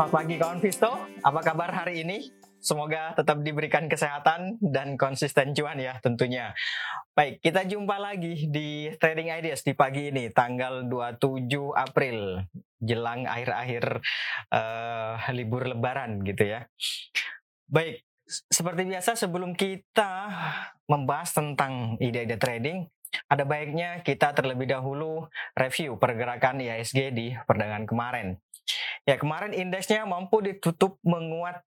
Selamat pagi kawan Visto, apa kabar hari ini? Semoga tetap diberikan kesehatan dan konsisten cuan ya tentunya. Baik, kita jumpa lagi di Trading Ideas di pagi ini, tanggal 27 April, jelang akhir-akhir uh, libur lebaran gitu ya. Baik, seperti biasa sebelum kita membahas tentang ide-ide trading, ada baiknya kita terlebih dahulu review pergerakan IHSG di perdagangan kemarin. Ya, kemarin indeksnya mampu ditutup menguat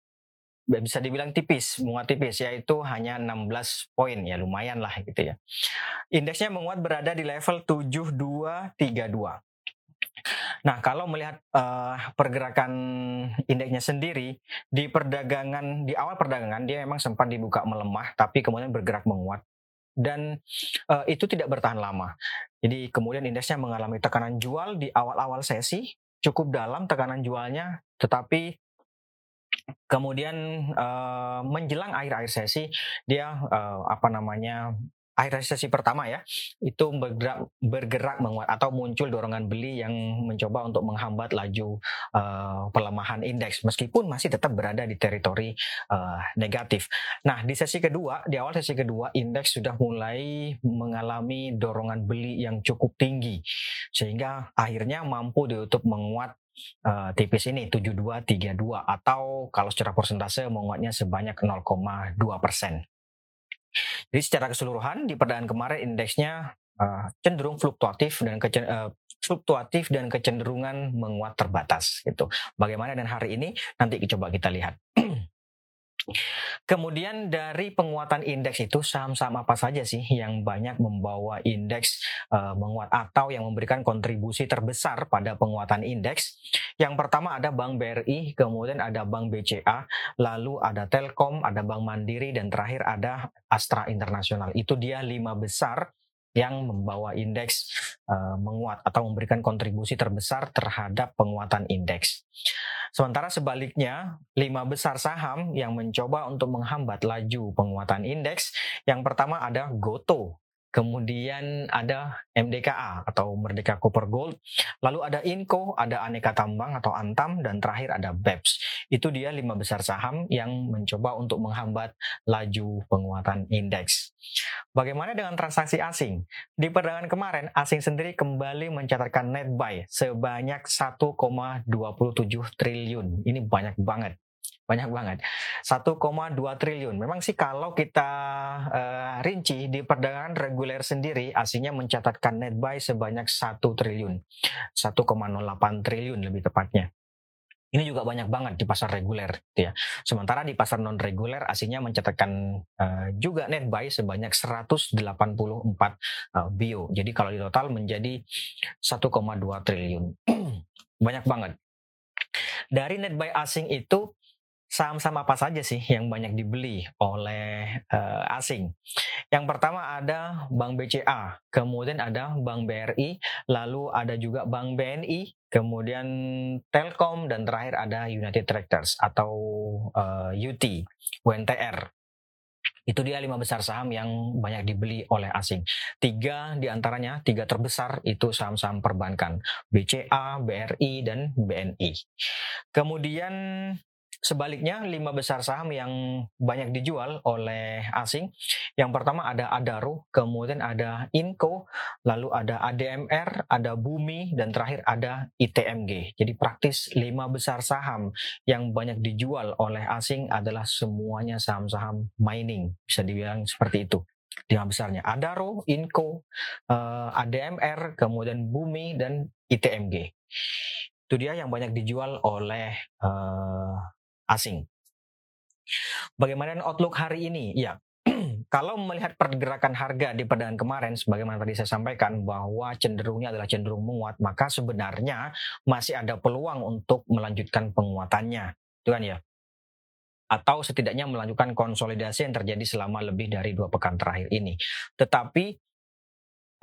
bisa dibilang tipis, menguat tipis yaitu hanya 16 poin ya lumayan lah gitu ya. Indeksnya menguat berada di level 7232. Nah, kalau melihat uh, pergerakan indeksnya sendiri di perdagangan di awal perdagangan dia memang sempat dibuka melemah tapi kemudian bergerak menguat dan uh, itu tidak bertahan lama. Jadi kemudian indeksnya mengalami tekanan jual di awal-awal sesi cukup dalam tekanan jualnya, tetapi kemudian uh, menjelang akhir-akhir sesi dia uh, apa namanya akhir sesi pertama ya itu bergerak bergerak menguat atau muncul dorongan beli yang mencoba untuk menghambat laju uh, pelemahan indeks meskipun masih tetap berada di teritori uh, negatif. Nah di sesi kedua di awal sesi kedua indeks sudah mulai mengalami dorongan beli yang cukup tinggi sehingga akhirnya mampu ditutup menguat uh, tipis ini 7232 atau kalau secara persentase menguatnya sebanyak 0,2 persen. Jadi secara keseluruhan di perdagangan kemarin indeksnya uh, cenderung fluktuatif dan uh, fluktuatif dan kecenderungan menguat terbatas gitu. Bagaimana dan hari ini nanti coba kita lihat. Kemudian dari penguatan indeks itu saham-saham apa saja sih yang banyak membawa indeks uh, menguat atau yang memberikan kontribusi terbesar pada penguatan indeks? Yang pertama ada Bank BRI, kemudian ada Bank BCA, lalu ada Telkom, ada Bank Mandiri dan terakhir ada Astra Internasional. Itu dia lima besar yang membawa indeks uh, menguat atau memberikan kontribusi terbesar terhadap penguatan indeks. Sementara sebaliknya, lima besar saham yang mencoba untuk menghambat laju penguatan indeks, yang pertama ada Goto kemudian ada MDKA atau Merdeka Copper Gold, lalu ada Inco, ada Aneka Tambang atau Antam, dan terakhir ada BEPS. Itu dia lima besar saham yang mencoba untuk menghambat laju penguatan indeks. Bagaimana dengan transaksi asing? Di perdagangan kemarin, asing sendiri kembali mencatatkan net buy sebanyak 1,27 triliun. Ini banyak banget banyak banget 1,2 triliun memang sih kalau kita uh, rinci di perdagangan reguler sendiri aslinya mencatatkan net buy sebanyak 1 triliun 1,08 triliun lebih tepatnya ini juga banyak banget di pasar reguler gitu ya. Sementara di pasar non reguler aslinya mencatatkan uh, juga net buy sebanyak 184 uh, bio. Jadi kalau di total menjadi 1,2 triliun. banyak banget. Dari net buy asing itu saham-saham apa saja sih yang banyak dibeli oleh uh, asing? Yang pertama ada Bank BCA, kemudian ada Bank BRI, lalu ada juga Bank BNI, kemudian Telkom dan terakhir ada United Tractors atau uh, UT, UNTR. Itu dia lima besar saham yang banyak dibeli oleh asing. Tiga di antaranya, tiga terbesar itu saham-saham perbankan. BCA, BRI, dan BNI. Kemudian Sebaliknya, lima besar saham yang banyak dijual oleh asing. Yang pertama ada Adaro, kemudian ada Inco, lalu ada ADMR, ada Bumi, dan terakhir ada ITMG. Jadi praktis lima besar saham yang banyak dijual oleh asing adalah semuanya saham-saham mining, bisa dibilang seperti itu lima besarnya Adaro, Inco, eh, ADMR, kemudian Bumi dan ITMG. Itu dia yang banyak dijual oleh uh, asing. Bagaimana outlook hari ini? Ya, kalau melihat pergerakan harga di perdagangan kemarin, sebagaimana tadi saya sampaikan bahwa cenderungnya adalah cenderung menguat, maka sebenarnya masih ada peluang untuk melanjutkan penguatannya, itu kan ya? Atau setidaknya melanjutkan konsolidasi yang terjadi selama lebih dari dua pekan terakhir ini. Tetapi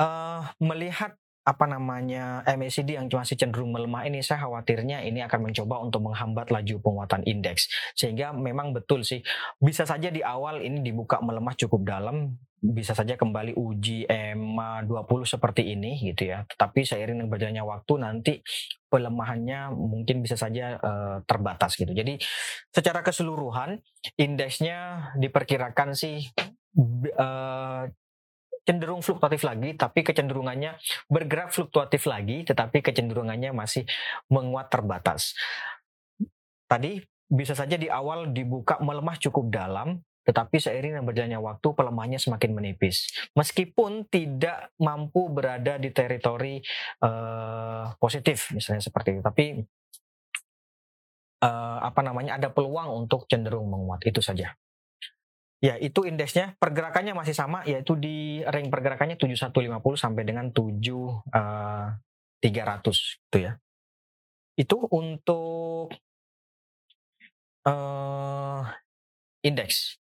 uh, melihat apa namanya MACD yang masih cenderung melemah ini saya khawatirnya ini akan mencoba untuk menghambat laju penguatan indeks sehingga memang betul sih bisa saja di awal ini dibuka melemah cukup dalam bisa saja kembali uji EMA 20 seperti ini gitu ya tetapi seiring dengan berjalannya waktu nanti pelemahannya mungkin bisa saja uh, terbatas gitu. Jadi secara keseluruhan indeksnya diperkirakan sih uh, cenderung fluktuatif lagi, tapi kecenderungannya bergerak fluktuatif lagi, tetapi kecenderungannya masih menguat terbatas. Tadi bisa saja di awal dibuka melemah cukup dalam, tetapi seiring dengan berjalannya waktu pelemahannya semakin menipis. Meskipun tidak mampu berada di teritori uh, positif misalnya seperti itu, tapi uh, apa namanya ada peluang untuk cenderung menguat itu saja. Ya, itu indeksnya pergerakannya masih sama yaitu di ring pergerakannya 7150 sampai dengan 7300 uh, gitu ya. Itu untuk uh, indeks.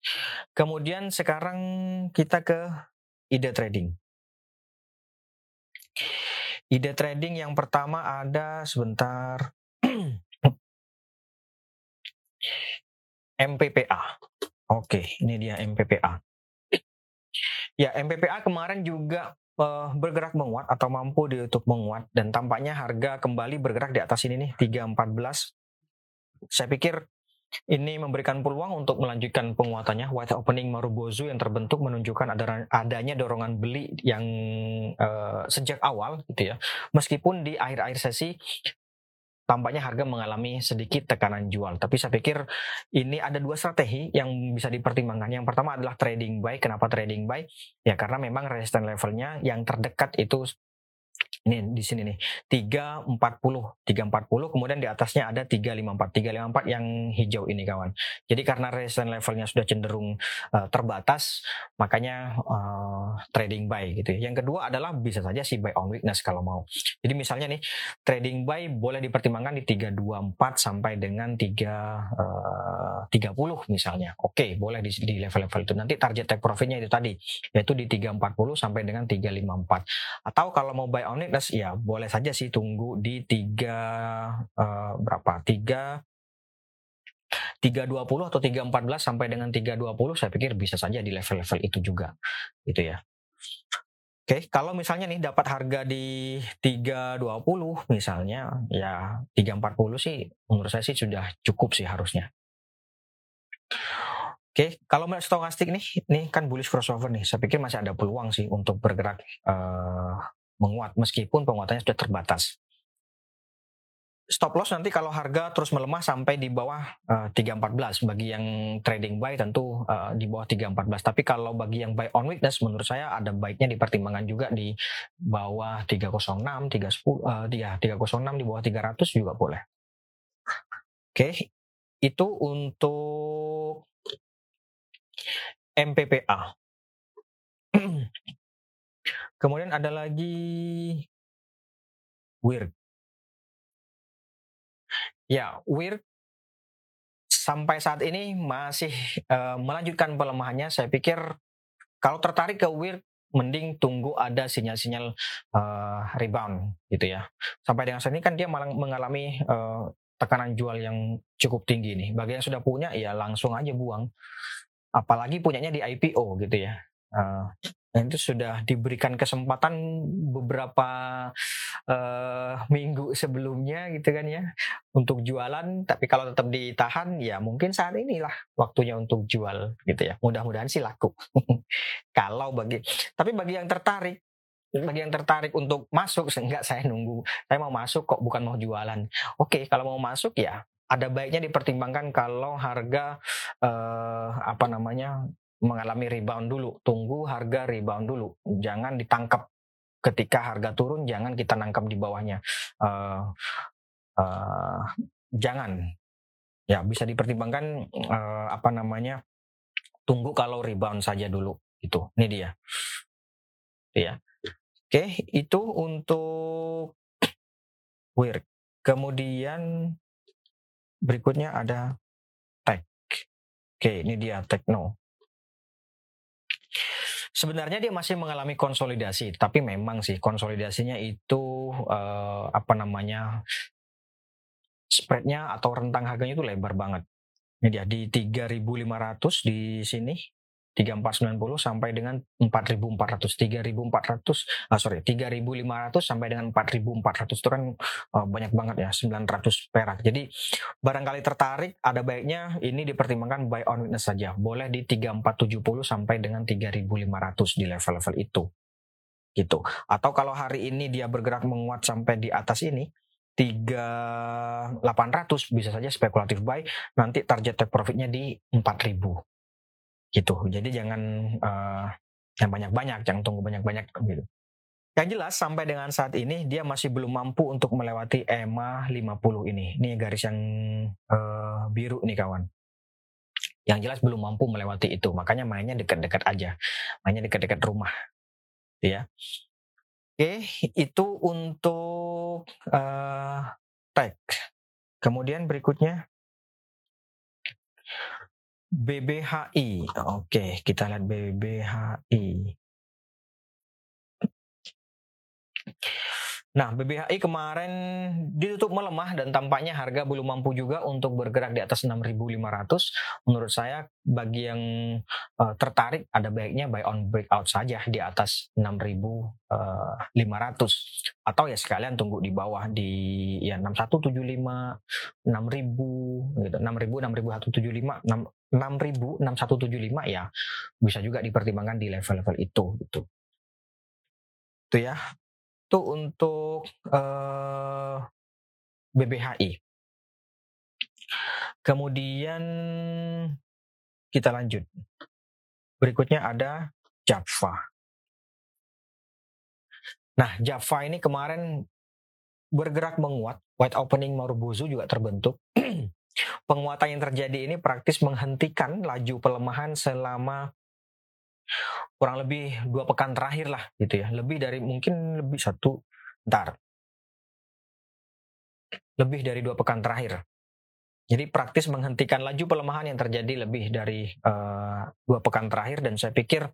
Kemudian sekarang kita ke ide trading. Ide trading yang pertama ada sebentar MPPA. Oke, ini dia MPPA. Ya, MPPA kemarin juga uh, bergerak menguat atau mampu ditutup menguat dan tampaknya harga kembali bergerak di atas ini nih 314. Saya pikir ini memberikan peluang untuk melanjutkan penguatannya. White opening Marubozu yang terbentuk menunjukkan adanya dorongan beli yang uh, sejak awal gitu ya. Meskipun di akhir-akhir sesi tampaknya harga mengalami sedikit tekanan jual. Tapi saya pikir ini ada dua strategi yang bisa dipertimbangkan. Yang pertama adalah trading buy. Kenapa trading buy? Ya karena memang resistance levelnya yang terdekat itu ini di sini nih. 340 340 kemudian di atasnya ada 354 354 yang hijau ini kawan. Jadi karena resistance levelnya sudah cenderung uh, terbatas makanya uh, trading buy gitu ya. Yang kedua adalah bisa saja si buy on weakness kalau mau. Jadi misalnya nih trading buy boleh dipertimbangkan di 324 sampai dengan 3 uh, 30 misalnya. Oke okay, boleh di, di level-level itu. Nanti target take profitnya itu tadi yaitu di 340 sampai dengan 354 atau kalau mau buy on weakness ya boleh saja sih tunggu di tiga uh, berapa tiga 320 atau 314 sampai dengan 320 saya pikir bisa saja di level-level itu juga gitu ya. Oke, kalau misalnya nih dapat harga di 320 misalnya ya 340 sih menurut saya sih sudah cukup sih harusnya. Oke, kalau melihat stokastik nih, ini kan bullish crossover nih. Saya pikir masih ada peluang sih untuk bergerak uh, menguat meskipun penguatannya sudah terbatas. Stop loss nanti kalau harga terus melemah sampai di bawah uh, eh, 314 bagi yang trading buy tentu uh, di bawah 314 tapi kalau bagi yang buy on weakness menurut saya ada baiknya dipertimbangkan juga di bawah 306 310 uh, ya 306 di bawah 300 juga boleh. Oke, okay. itu untuk MPPA. Kemudian ada lagi weird. Ya, weird sampai saat ini masih uh, melanjutkan pelemahannya. Saya pikir kalau tertarik ke weird mending tunggu ada sinyal-sinyal uh, rebound gitu ya. Sampai dengan saat ini kan dia malah mengalami uh, tekanan jual yang cukup tinggi nih. Bagi yang sudah punya ya langsung aja buang. Apalagi punyanya di IPO gitu ya. Uh, itu sudah diberikan kesempatan beberapa uh, minggu sebelumnya gitu kan ya untuk jualan. Tapi kalau tetap ditahan ya mungkin saat inilah waktunya untuk jual gitu ya. Mudah-mudahan sih laku. Kalau bagi tapi bagi yang tertarik bagi yang tertarik untuk masuk enggak saya nunggu. Saya mau masuk kok bukan mau jualan. Oke kalau mau masuk ya ada baiknya dipertimbangkan kalau harga eh, apa namanya mengalami rebound dulu. Tunggu harga rebound dulu. Jangan ditangkap ketika harga turun. Jangan kita nangkap di bawahnya. Uh, uh, jangan. Ya bisa dipertimbangkan uh, apa namanya. Tunggu kalau rebound saja dulu. Itu. Ini dia. Ya. Oke, itu untuk weird. Kemudian berikutnya ada tech. Oke, ini dia techno. Sebenarnya dia masih mengalami konsolidasi, tapi memang sih konsolidasinya itu uh, apa namanya spreadnya atau rentang harganya itu lebar banget. Ini dia di 3.500 di sini 3490 sampai dengan 4400 3400 ah sorry 3500 sampai dengan 4400 itu kan uh, banyak banget ya 900 perak. Jadi barangkali tertarik ada baiknya ini dipertimbangkan buy on witness saja. Boleh di 3470 sampai dengan 3500 di level-level itu. Gitu. Atau kalau hari ini dia bergerak menguat sampai di atas ini 3800 bisa saja spekulatif buy nanti target take profitnya di 4000 gitu. Jadi jangan uh, yang banyak-banyak jangan tunggu banyak-banyak gitu. Yang jelas sampai dengan saat ini dia masih belum mampu untuk melewati EMA 50 ini. Ini garis yang uh, biru nih kawan. Yang jelas belum mampu melewati itu. Makanya mainnya dekat-dekat aja. Mainnya dekat-dekat rumah. Ya Oke, itu untuk uh, tag. Kemudian berikutnya BBHI. Oke, kita lihat BBHI. Nah, BBHI kemarin ditutup melemah dan tampaknya harga belum mampu juga untuk bergerak di atas 6.500. Menurut saya bagi yang uh, tertarik ada baiknya buy on breakout saja di atas 6.500 atau ya sekalian tunggu di bawah di ya 6175, 6.000 gitu, 6.000, 6.175, 6.000, 6175 ya bisa juga dipertimbangkan di level-level itu gitu. Itu ya itu untuk uh, BBHI. Kemudian kita lanjut. Berikutnya ada Java. Nah, Java ini kemarin bergerak menguat, white opening Marubozu juga terbentuk. Penguatan yang terjadi ini praktis menghentikan laju pelemahan selama kurang lebih dua pekan terakhir lah gitu ya lebih dari mungkin lebih satu ntar lebih dari dua pekan terakhir jadi praktis menghentikan laju pelemahan yang terjadi lebih dari uh, dua pekan terakhir dan saya pikir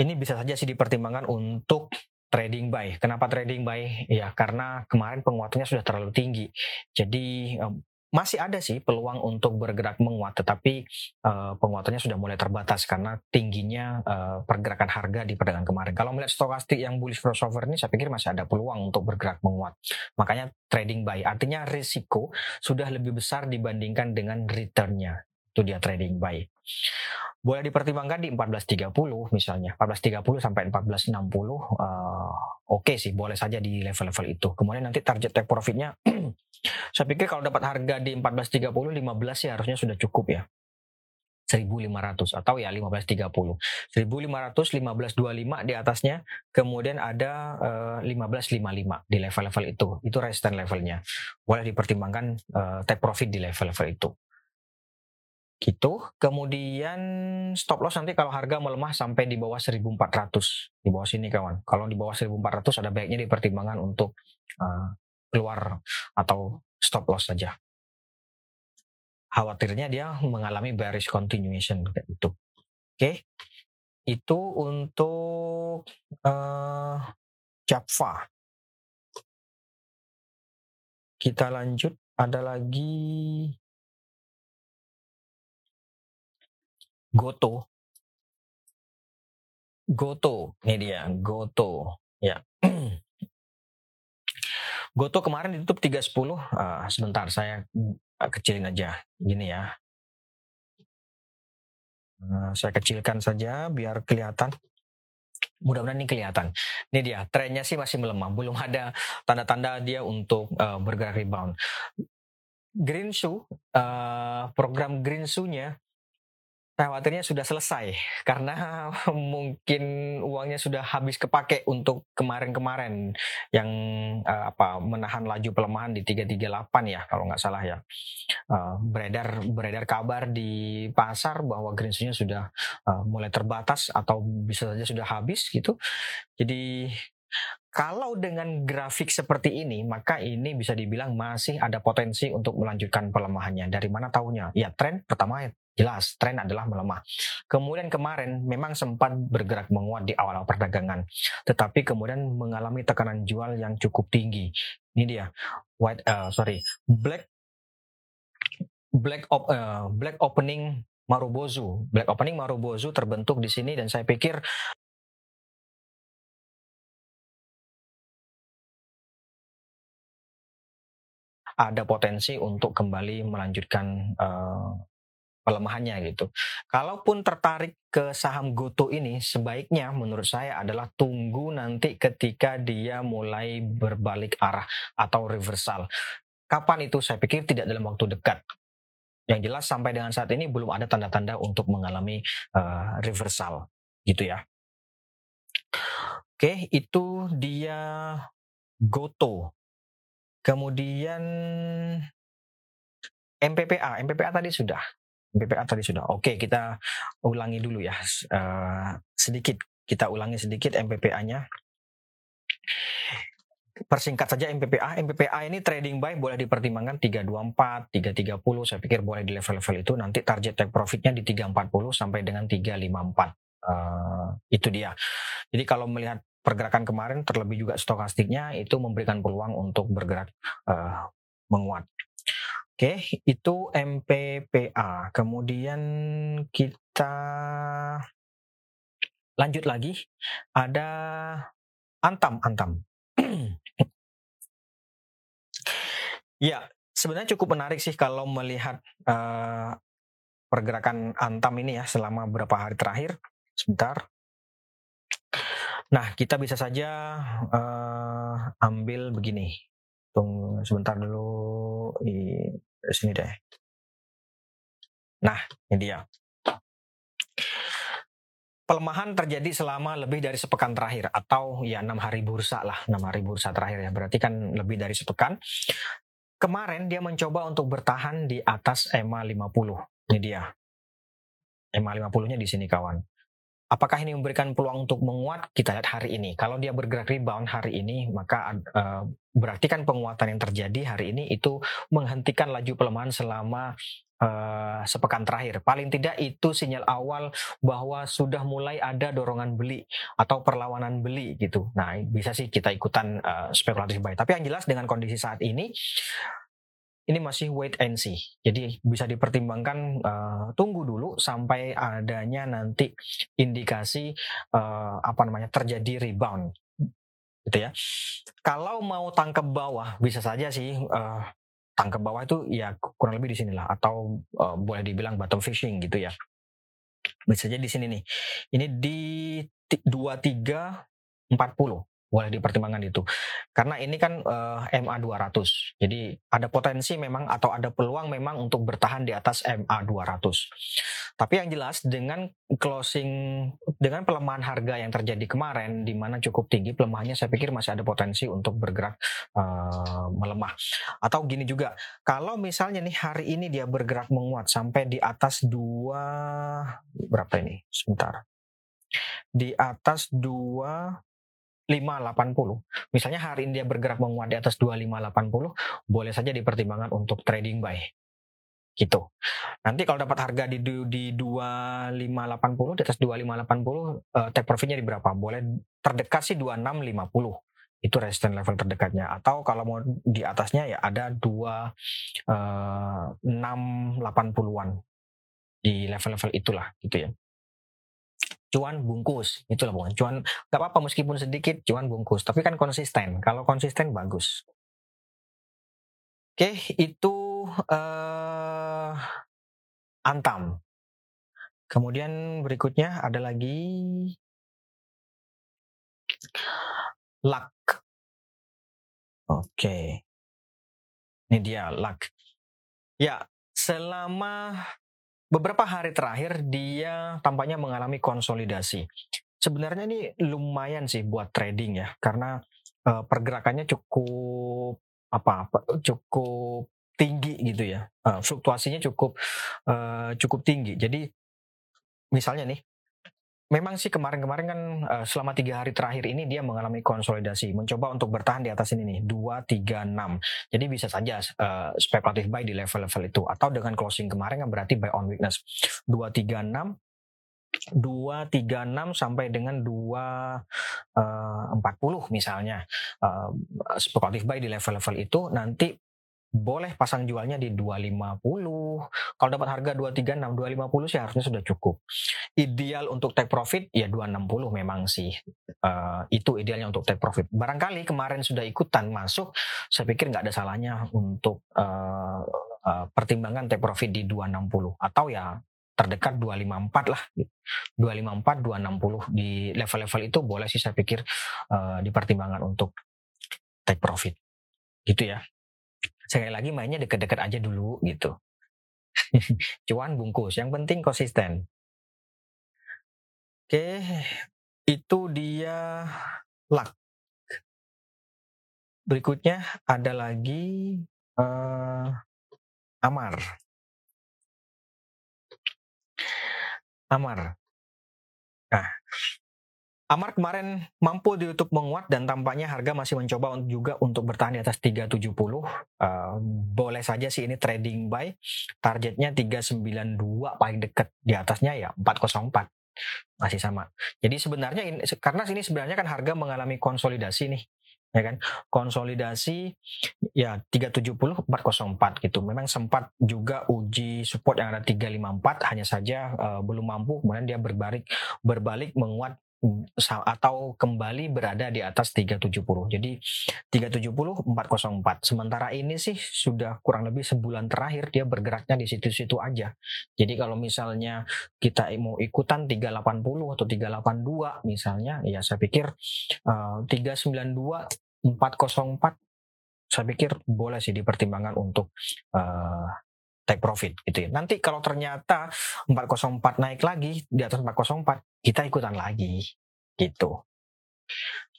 ini bisa saja sih dipertimbangkan untuk trading buy. Kenapa trading buy? Ya karena kemarin penguatannya sudah terlalu tinggi. Jadi masih ada sih peluang untuk bergerak menguat, tetapi uh, penguatannya sudah mulai terbatas karena tingginya uh, pergerakan harga di perdagangan kemarin. Kalau melihat stokastik yang bullish crossover ini, saya pikir masih ada peluang untuk bergerak menguat. Makanya trading buy, artinya risiko sudah lebih besar dibandingkan dengan returnnya. Itu dia trading buy boleh dipertimbangkan di 14.30 misalnya. 14.30 sampai 14.60 uh, oke okay sih boleh saja di level-level itu. Kemudian nanti target take profitnya saya pikir kalau dapat harga di 14.30 15 ya harusnya sudah cukup ya. 1500 atau ya 1530 1500 1525 di atasnya kemudian ada uh, 1555 di level-level itu. Itu resistance levelnya. Boleh dipertimbangkan uh, take profit di level-level itu gitu. Kemudian stop loss nanti kalau harga melemah sampai di bawah 1400 di bawah sini kawan. Kalau di bawah 1400 ada baiknya dipertimbangkan untuk uh, keluar atau stop loss saja. Khawatirnya dia mengalami bearish continuation kayak itu. Oke. Itu untuk uh, Java. Kita lanjut ada lagi Goto. Goto, ini dia, Goto. Ya. Goto kemarin ditutup 310. Uh, ah, sebentar, saya uh, kecilin aja. Gini ya. Uh, saya kecilkan saja biar kelihatan. Mudah-mudahan ini kelihatan. Ini dia, trennya sih masih melemah. Belum ada tanda-tanda dia untuk uh, bergerak rebound. Green Shoe, uh, program Green Shoe-nya khawatirnya sudah selesai karena mungkin uangnya sudah habis kepake untuk kemarin-kemarin yang uh, apa menahan laju pelemahan di 338 ya kalau nggak salah ya uh, beredar beredar kabar di pasar bahwa greensunya sudah uh, mulai terbatas atau bisa saja sudah habis gitu jadi kalau dengan grafik seperti ini, maka ini bisa dibilang masih ada potensi untuk melanjutkan pelemahannya. Dari mana tahunya? Ya, tren pertama jelas tren adalah melemah. Kemudian kemarin memang sempat bergerak menguat di awal-awal perdagangan, tetapi kemudian mengalami tekanan jual yang cukup tinggi. Ini dia, white, uh, sorry, black, black, op, uh, black opening Marubozu. Black opening Marubozu terbentuk di sini dan saya pikir ada potensi untuk kembali melanjutkan uh, pelemahannya gitu. Kalaupun tertarik ke saham Goto ini, sebaiknya menurut saya adalah tunggu nanti ketika dia mulai berbalik arah atau reversal. Kapan itu? Saya pikir tidak dalam waktu dekat. Yang jelas sampai dengan saat ini belum ada tanda-tanda untuk mengalami uh, reversal, gitu ya. Oke, itu dia Goto. Kemudian MPPA, MPPA tadi sudah. BPA tadi sudah. Oke, kita ulangi dulu ya. Uh, sedikit kita ulangi sedikit MPPA-nya. Persingkat saja MPPA. MPPA ini trading buy boleh dipertimbangkan 324, 330. Saya pikir boleh di level-level itu. Nanti target take profitnya di 340 sampai dengan 354. Uh, eh, itu dia. Jadi kalau melihat pergerakan kemarin terlebih juga stokastiknya itu memberikan peluang untuk bergerak uh, menguat. Oke, itu MPPA. Kemudian kita lanjut lagi. Ada Antam, Antam. ya, sebenarnya cukup menarik sih kalau melihat uh, pergerakan Antam ini ya selama beberapa hari terakhir. Sebentar. Nah, kita bisa saja uh, ambil begini. Tunggu sebentar dulu dari sini deh. Nah, ini dia. Pelemahan terjadi selama lebih dari sepekan terakhir atau ya enam hari bursa lah, enam hari bursa terakhir ya. Berarti kan lebih dari sepekan. Kemarin dia mencoba untuk bertahan di atas EMA 50. Ini dia. EMA 50-nya di sini kawan. Apakah ini memberikan peluang untuk menguat? Kita lihat hari ini. Kalau dia bergerak rebound hari ini, maka uh, berarti kan penguatan yang terjadi hari ini itu menghentikan laju pelemahan selama uh, sepekan terakhir. Paling tidak itu sinyal awal bahwa sudah mulai ada dorongan beli atau perlawanan beli gitu. Nah, bisa sih kita ikutan uh, spekulatif buy. Tapi yang jelas dengan kondisi saat ini ini masih wait and see. Jadi bisa dipertimbangkan uh, tunggu dulu sampai adanya nanti indikasi uh, apa namanya terjadi rebound gitu ya. Kalau mau tangkap bawah bisa saja sih uh, tangkap bawah itu ya kurang lebih di sinilah atau uh, boleh dibilang bottom fishing gitu ya. Bisa saja di sini nih. Ini di 2340 boleh dipertimbangkan itu. Karena ini kan uh, MA 200. Jadi ada potensi memang atau ada peluang memang untuk bertahan di atas MA 200. Tapi yang jelas dengan closing dengan pelemahan harga yang terjadi kemarin di mana cukup tinggi pelemahannya saya pikir masih ada potensi untuk bergerak uh, melemah. Atau gini juga, kalau misalnya nih hari ini dia bergerak menguat sampai di atas dua berapa ini? Sebentar. Di atas dua 2580. Misalnya hari ini dia bergerak menguat di atas 2580, boleh saja dipertimbangkan untuk trading buy. Gitu. Nanti kalau dapat harga di di 2580 di atas 2580 uh, eh, take profitnya di berapa? Boleh terdekat sih 2650 itu resistance level terdekatnya atau kalau mau di atasnya ya ada 2 uh, 680-an di level-level itulah gitu ya cuan bungkus. Itulah bukan cuan nggak apa-apa meskipun sedikit cuan bungkus. Tapi kan konsisten. Kalau konsisten bagus. Oke itu uh, antam. Kemudian berikutnya ada lagi luck oke. Ini dia luck ya selama beberapa hari terakhir dia tampaknya mengalami konsolidasi. Sebenarnya ini lumayan sih buat trading ya, karena uh, pergerakannya cukup apa, apa cukup tinggi gitu ya, uh, fluktuasinya cukup uh, cukup tinggi. Jadi misalnya nih memang sih kemarin-kemarin kan uh, selama tiga hari terakhir ini dia mengalami konsolidasi, mencoba untuk bertahan di atas ini nih dua tiga enam. Jadi bisa saja uh, spekulatif buy di level-level itu. Atau dengan closing kemarin kan berarti buy on weakness. Dua tiga enam. 236 sampai dengan 240 uh, misalnya. Uh, spekulatif buy di level-level itu nanti boleh pasang jualnya di 250. Kalau dapat harga 236, 250 sih harusnya sudah cukup. Ideal untuk take profit ya 260 memang sih. Uh, itu idealnya untuk take profit. Barangkali kemarin sudah ikutan masuk, saya pikir nggak ada salahnya untuk uh, uh, pertimbangan take profit di 260 atau ya terdekat 254 lah 254 260 di level-level itu boleh sih saya pikir uh, dipertimbangkan untuk take profit gitu ya sekali lagi mainnya deket-deket aja dulu gitu. Cuan bungkus yang penting konsisten. Oke itu dia luck. Berikutnya ada lagi uh, amar. Amar. Nah, Amar kemarin mampu di YouTube menguat dan tampaknya harga masih mencoba juga untuk bertahan di atas 370. Uh, boleh saja sih ini trading buy. Targetnya 392 paling dekat di atasnya ya 404 masih sama. Jadi sebenarnya ini karena sini sebenarnya kan harga mengalami konsolidasi nih ya kan konsolidasi ya 370 404 gitu memang sempat juga uji support yang ada 354 hanya saja uh, belum mampu kemudian dia berbalik berbalik menguat atau kembali berada di atas 370. Jadi 370 404. Sementara ini sih sudah kurang lebih sebulan terakhir dia bergeraknya di situ-situ aja. Jadi kalau misalnya kita mau ikutan 380 atau 382 misalnya ya saya pikir uh, 392 404 saya pikir boleh sih dipertimbangkan untuk uh, take profit gitu ya. Nanti kalau ternyata 404 naik lagi di atas 404, kita ikutan lagi gitu.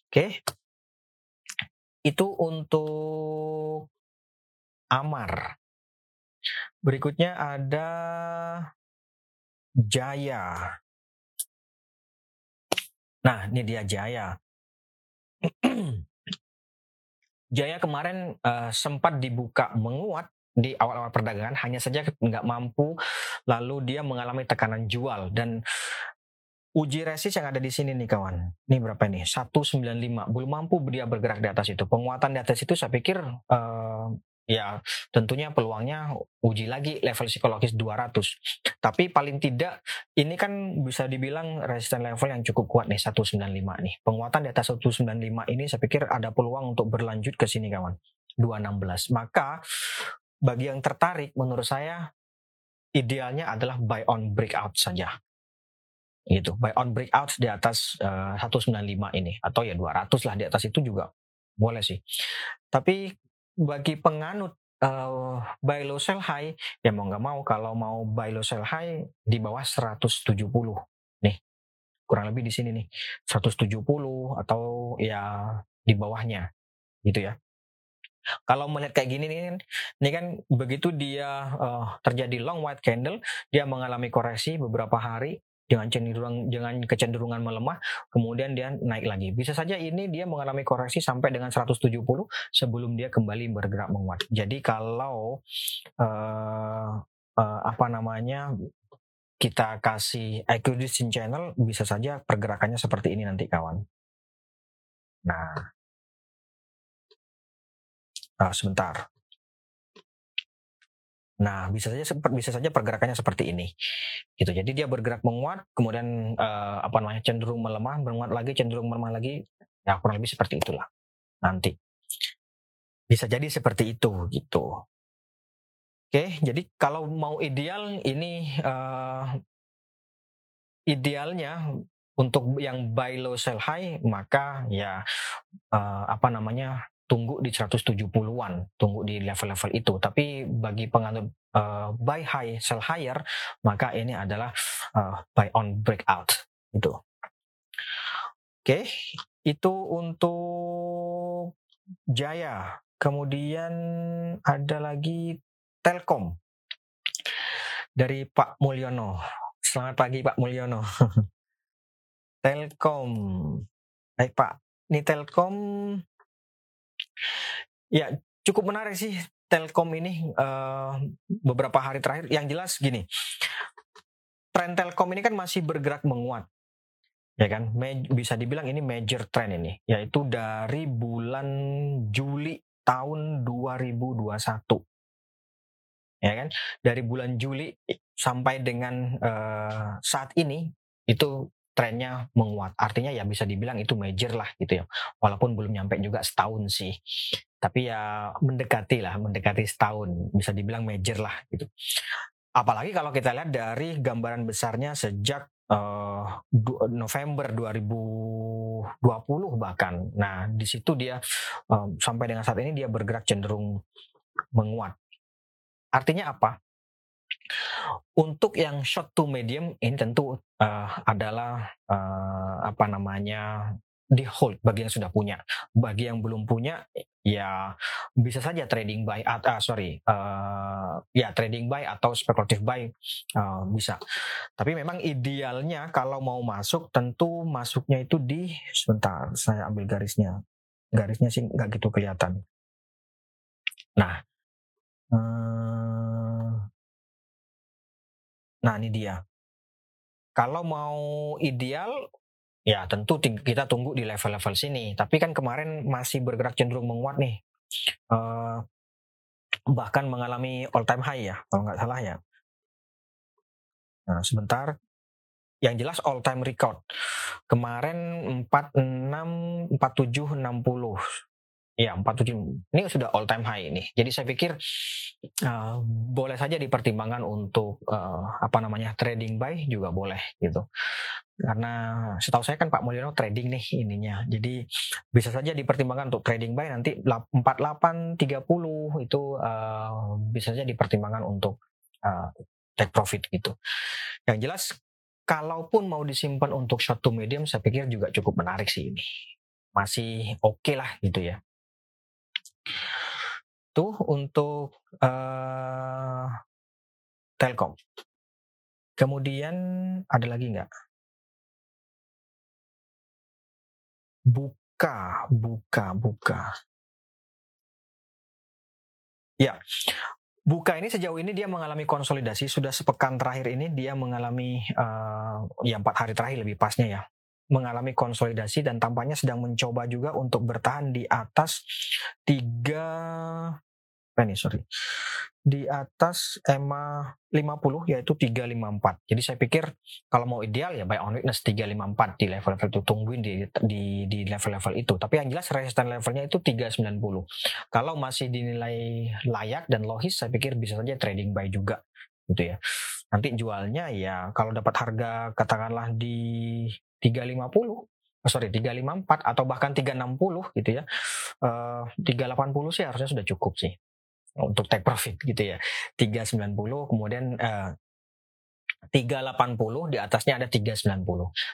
Oke. Itu untuk Amar. Berikutnya ada Jaya. Nah, ini dia Jaya. Jaya kemarin uh, sempat dibuka menguat di awal-awal perdagangan hanya saja nggak mampu lalu dia mengalami tekanan jual dan uji resist yang ada di sini nih kawan. Ini berapa ini 195 belum mampu dia bergerak di atas itu. Penguatan di atas itu saya pikir uh, ya tentunya peluangnya uji lagi level psikologis 200 tapi paling tidak ini kan bisa dibilang resisten level yang cukup kuat nih 195 nih. Penguatan di atas 195 ini saya pikir ada peluang untuk berlanjut ke sini kawan. 216 maka bagi yang tertarik menurut saya idealnya adalah buy on breakout saja gitu. Buy on breakout di atas uh, eh, 195 ini. Atau ya 200 lah di atas itu juga boleh sih. Tapi bagi penganut uh, buy low sell high ya mau nggak mau kalau mau buy low sell high di bawah 170 nih. Kurang lebih di sini nih. 170 atau ya di bawahnya gitu ya. Kalau melihat kayak gini nih, ini kan begitu dia uh, terjadi long white candle, dia mengalami koreksi beberapa hari dengan cenderung dengan kecenderungan melemah, kemudian dia naik lagi. Bisa saja ini dia mengalami koreksi sampai dengan 170 sebelum dia kembali bergerak menguat. Jadi kalau uh, uh, apa namanya kita kasih acquisition channel bisa saja pergerakannya seperti ini nanti kawan. Nah, nah sebentar. Nah, bisa saja bisa saja pergerakannya seperti ini. Gitu. Jadi dia bergerak menguat, kemudian uh, apa namanya cenderung melemah, menguat lagi, cenderung melemah lagi. Ya kurang lebih seperti itulah. Nanti bisa jadi seperti itu gitu. Oke, jadi kalau mau ideal ini uh, idealnya untuk yang buy low sell high maka ya uh, apa namanya tunggu di 170-an, tunggu di level-level itu. Tapi bagi penganut uh, buy high, sell higher, maka ini adalah uh, buy on breakout. Itu. Oke, okay. itu untuk Jaya. Kemudian ada lagi Telkom dari Pak Mulyono. Selamat pagi Pak Mulyono. Telkom. Baik Pak, ini Telkom Ya, cukup menarik sih Telkom ini uh, beberapa hari terakhir. Yang jelas gini, tren Telkom ini kan masih bergerak menguat, ya kan? bisa dibilang ini major trend ini, yaitu dari bulan Juli tahun 2021 ya kan dari bulan Juli sampai dengan uh, saat ini itu trennya menguat. Artinya ya bisa dibilang itu major lah gitu ya. Walaupun belum nyampe juga setahun sih. Tapi ya mendekati lah mendekati setahun. Bisa dibilang major lah gitu. Apalagi kalau kita lihat dari gambaran besarnya sejak uh, November 2020 bahkan. Nah di situ dia uh, sampai dengan saat ini dia bergerak cenderung menguat. Artinya apa? Untuk yang short to medium ini tentu uh, adalah uh, apa namanya di hold bagi yang sudah punya. Bagi yang belum punya, ya bisa saja trading buy, uh, sorry, uh, ya trading buy atau speculative buy uh, bisa. Tapi memang idealnya kalau mau masuk, tentu masuknya itu di sebentar, saya ambil garisnya. Garisnya sih nggak gitu kelihatan. Nah, Nah ini dia. Kalau mau ideal, ya tentu kita tunggu di level-level sini. Tapi kan kemarin masih bergerak cenderung menguat nih. Uh, bahkan mengalami all time high ya, kalau nggak salah ya. Nah sebentar. Yang jelas all time record. Kemarin 46, 47, 60. Iya, 47. Ini sudah all time high ini. Jadi saya pikir uh, boleh saja dipertimbangkan untuk uh, apa namanya trading buy juga boleh gitu. Karena setahu saya kan Pak Mulyono trading nih ininya. Jadi bisa saja dipertimbangkan untuk trading buy nanti 4830 itu uh, bisa saja dipertimbangkan untuk uh, take profit gitu. Yang jelas kalaupun mau disimpan untuk short to medium saya pikir juga cukup menarik sih ini. Masih oke okay lah gitu ya. Tuh untuk uh, Telkom. Kemudian ada lagi nggak? Buka, buka, buka. Ya, Buka ini sejauh ini dia mengalami konsolidasi. Sudah sepekan terakhir ini dia mengalami uh, ya empat hari terakhir lebih pasnya ya mengalami konsolidasi dan tampaknya sedang mencoba juga untuk bertahan di atas tiga apa ini sorry di atas EMA 50 yaitu 354. Jadi saya pikir kalau mau ideal ya buy on weakness 354 di level-level itu tungguin di di di level-level itu. Tapi yang jelas resisten levelnya itu 390. Kalau masih dinilai layak dan logis saya pikir bisa saja trading buy juga gitu ya. Nanti jualnya ya kalau dapat harga katakanlah di 350 oh, sorry 354 atau bahkan 360 gitu ya uh, eh, 380 sih harusnya sudah cukup sih untuk take profit gitu ya. 390 kemudian uh, 380 di atasnya ada 390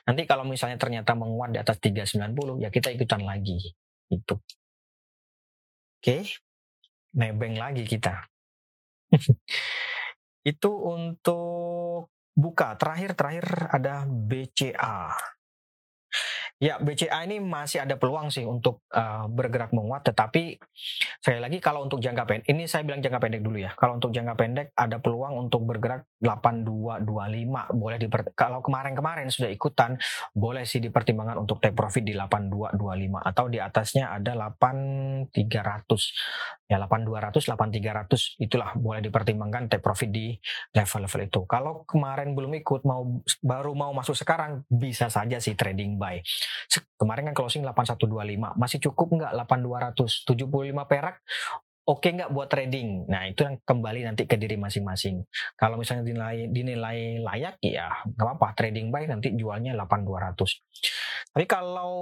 nanti kalau misalnya ternyata menguat di atas 390 ya kita ikutan lagi itu oke okay. nebeng lagi kita. Itu untuk buka. Terakhir terakhir ada BCA Ya, BCA ini masih ada peluang sih untuk uh, bergerak menguat, tetapi sekali lagi kalau untuk jangka pendek, ini saya bilang jangka pendek dulu ya. Kalau untuk jangka pendek ada peluang untuk bergerak 8225, boleh diper, kalau kemarin-kemarin sudah ikutan, boleh sih dipertimbangkan untuk take profit di 8225 atau di atasnya ada 8300. Ya 8200, 8300 itulah boleh dipertimbangkan take profit di level-level itu. Kalau kemarin belum ikut mau baru mau masuk sekarang bisa saja sih trading buy. Kemarin kan closing 8125, masih cukup nggak 8200? 75 perak oke okay nggak buat trading? Nah itu yang kembali nanti ke diri masing-masing. Kalau misalnya dinilai, dinilai layak, ya nggak apa-apa trading buy nanti jualnya 8200. Tapi kalau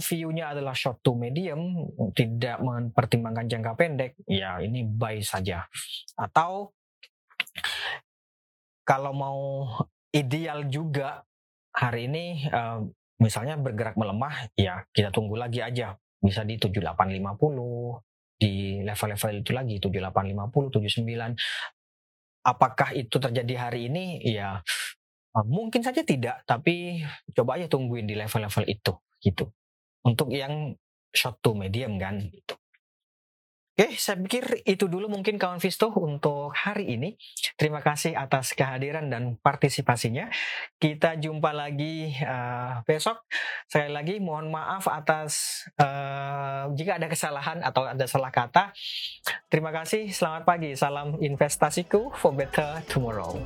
view-nya adalah short to medium, tidak mempertimbangkan jangka pendek, ya ini buy saja. Atau kalau mau ideal juga hari ini uh, misalnya bergerak melemah, ya kita tunggu lagi aja. Bisa di 7850, di level-level itu lagi, 7850, 79. Apakah itu terjadi hari ini? Ya eh, mungkin saja tidak, tapi coba aja tungguin di level-level itu gitu. Untuk yang short to medium kan gitu. Oke, saya pikir itu dulu mungkin kawan Visto untuk hari ini. Terima kasih atas kehadiran dan partisipasinya. Kita jumpa lagi uh, besok. Sekali lagi mohon maaf atas uh, jika ada kesalahan atau ada salah kata. Terima kasih. Selamat pagi. Salam investasiku for better tomorrow.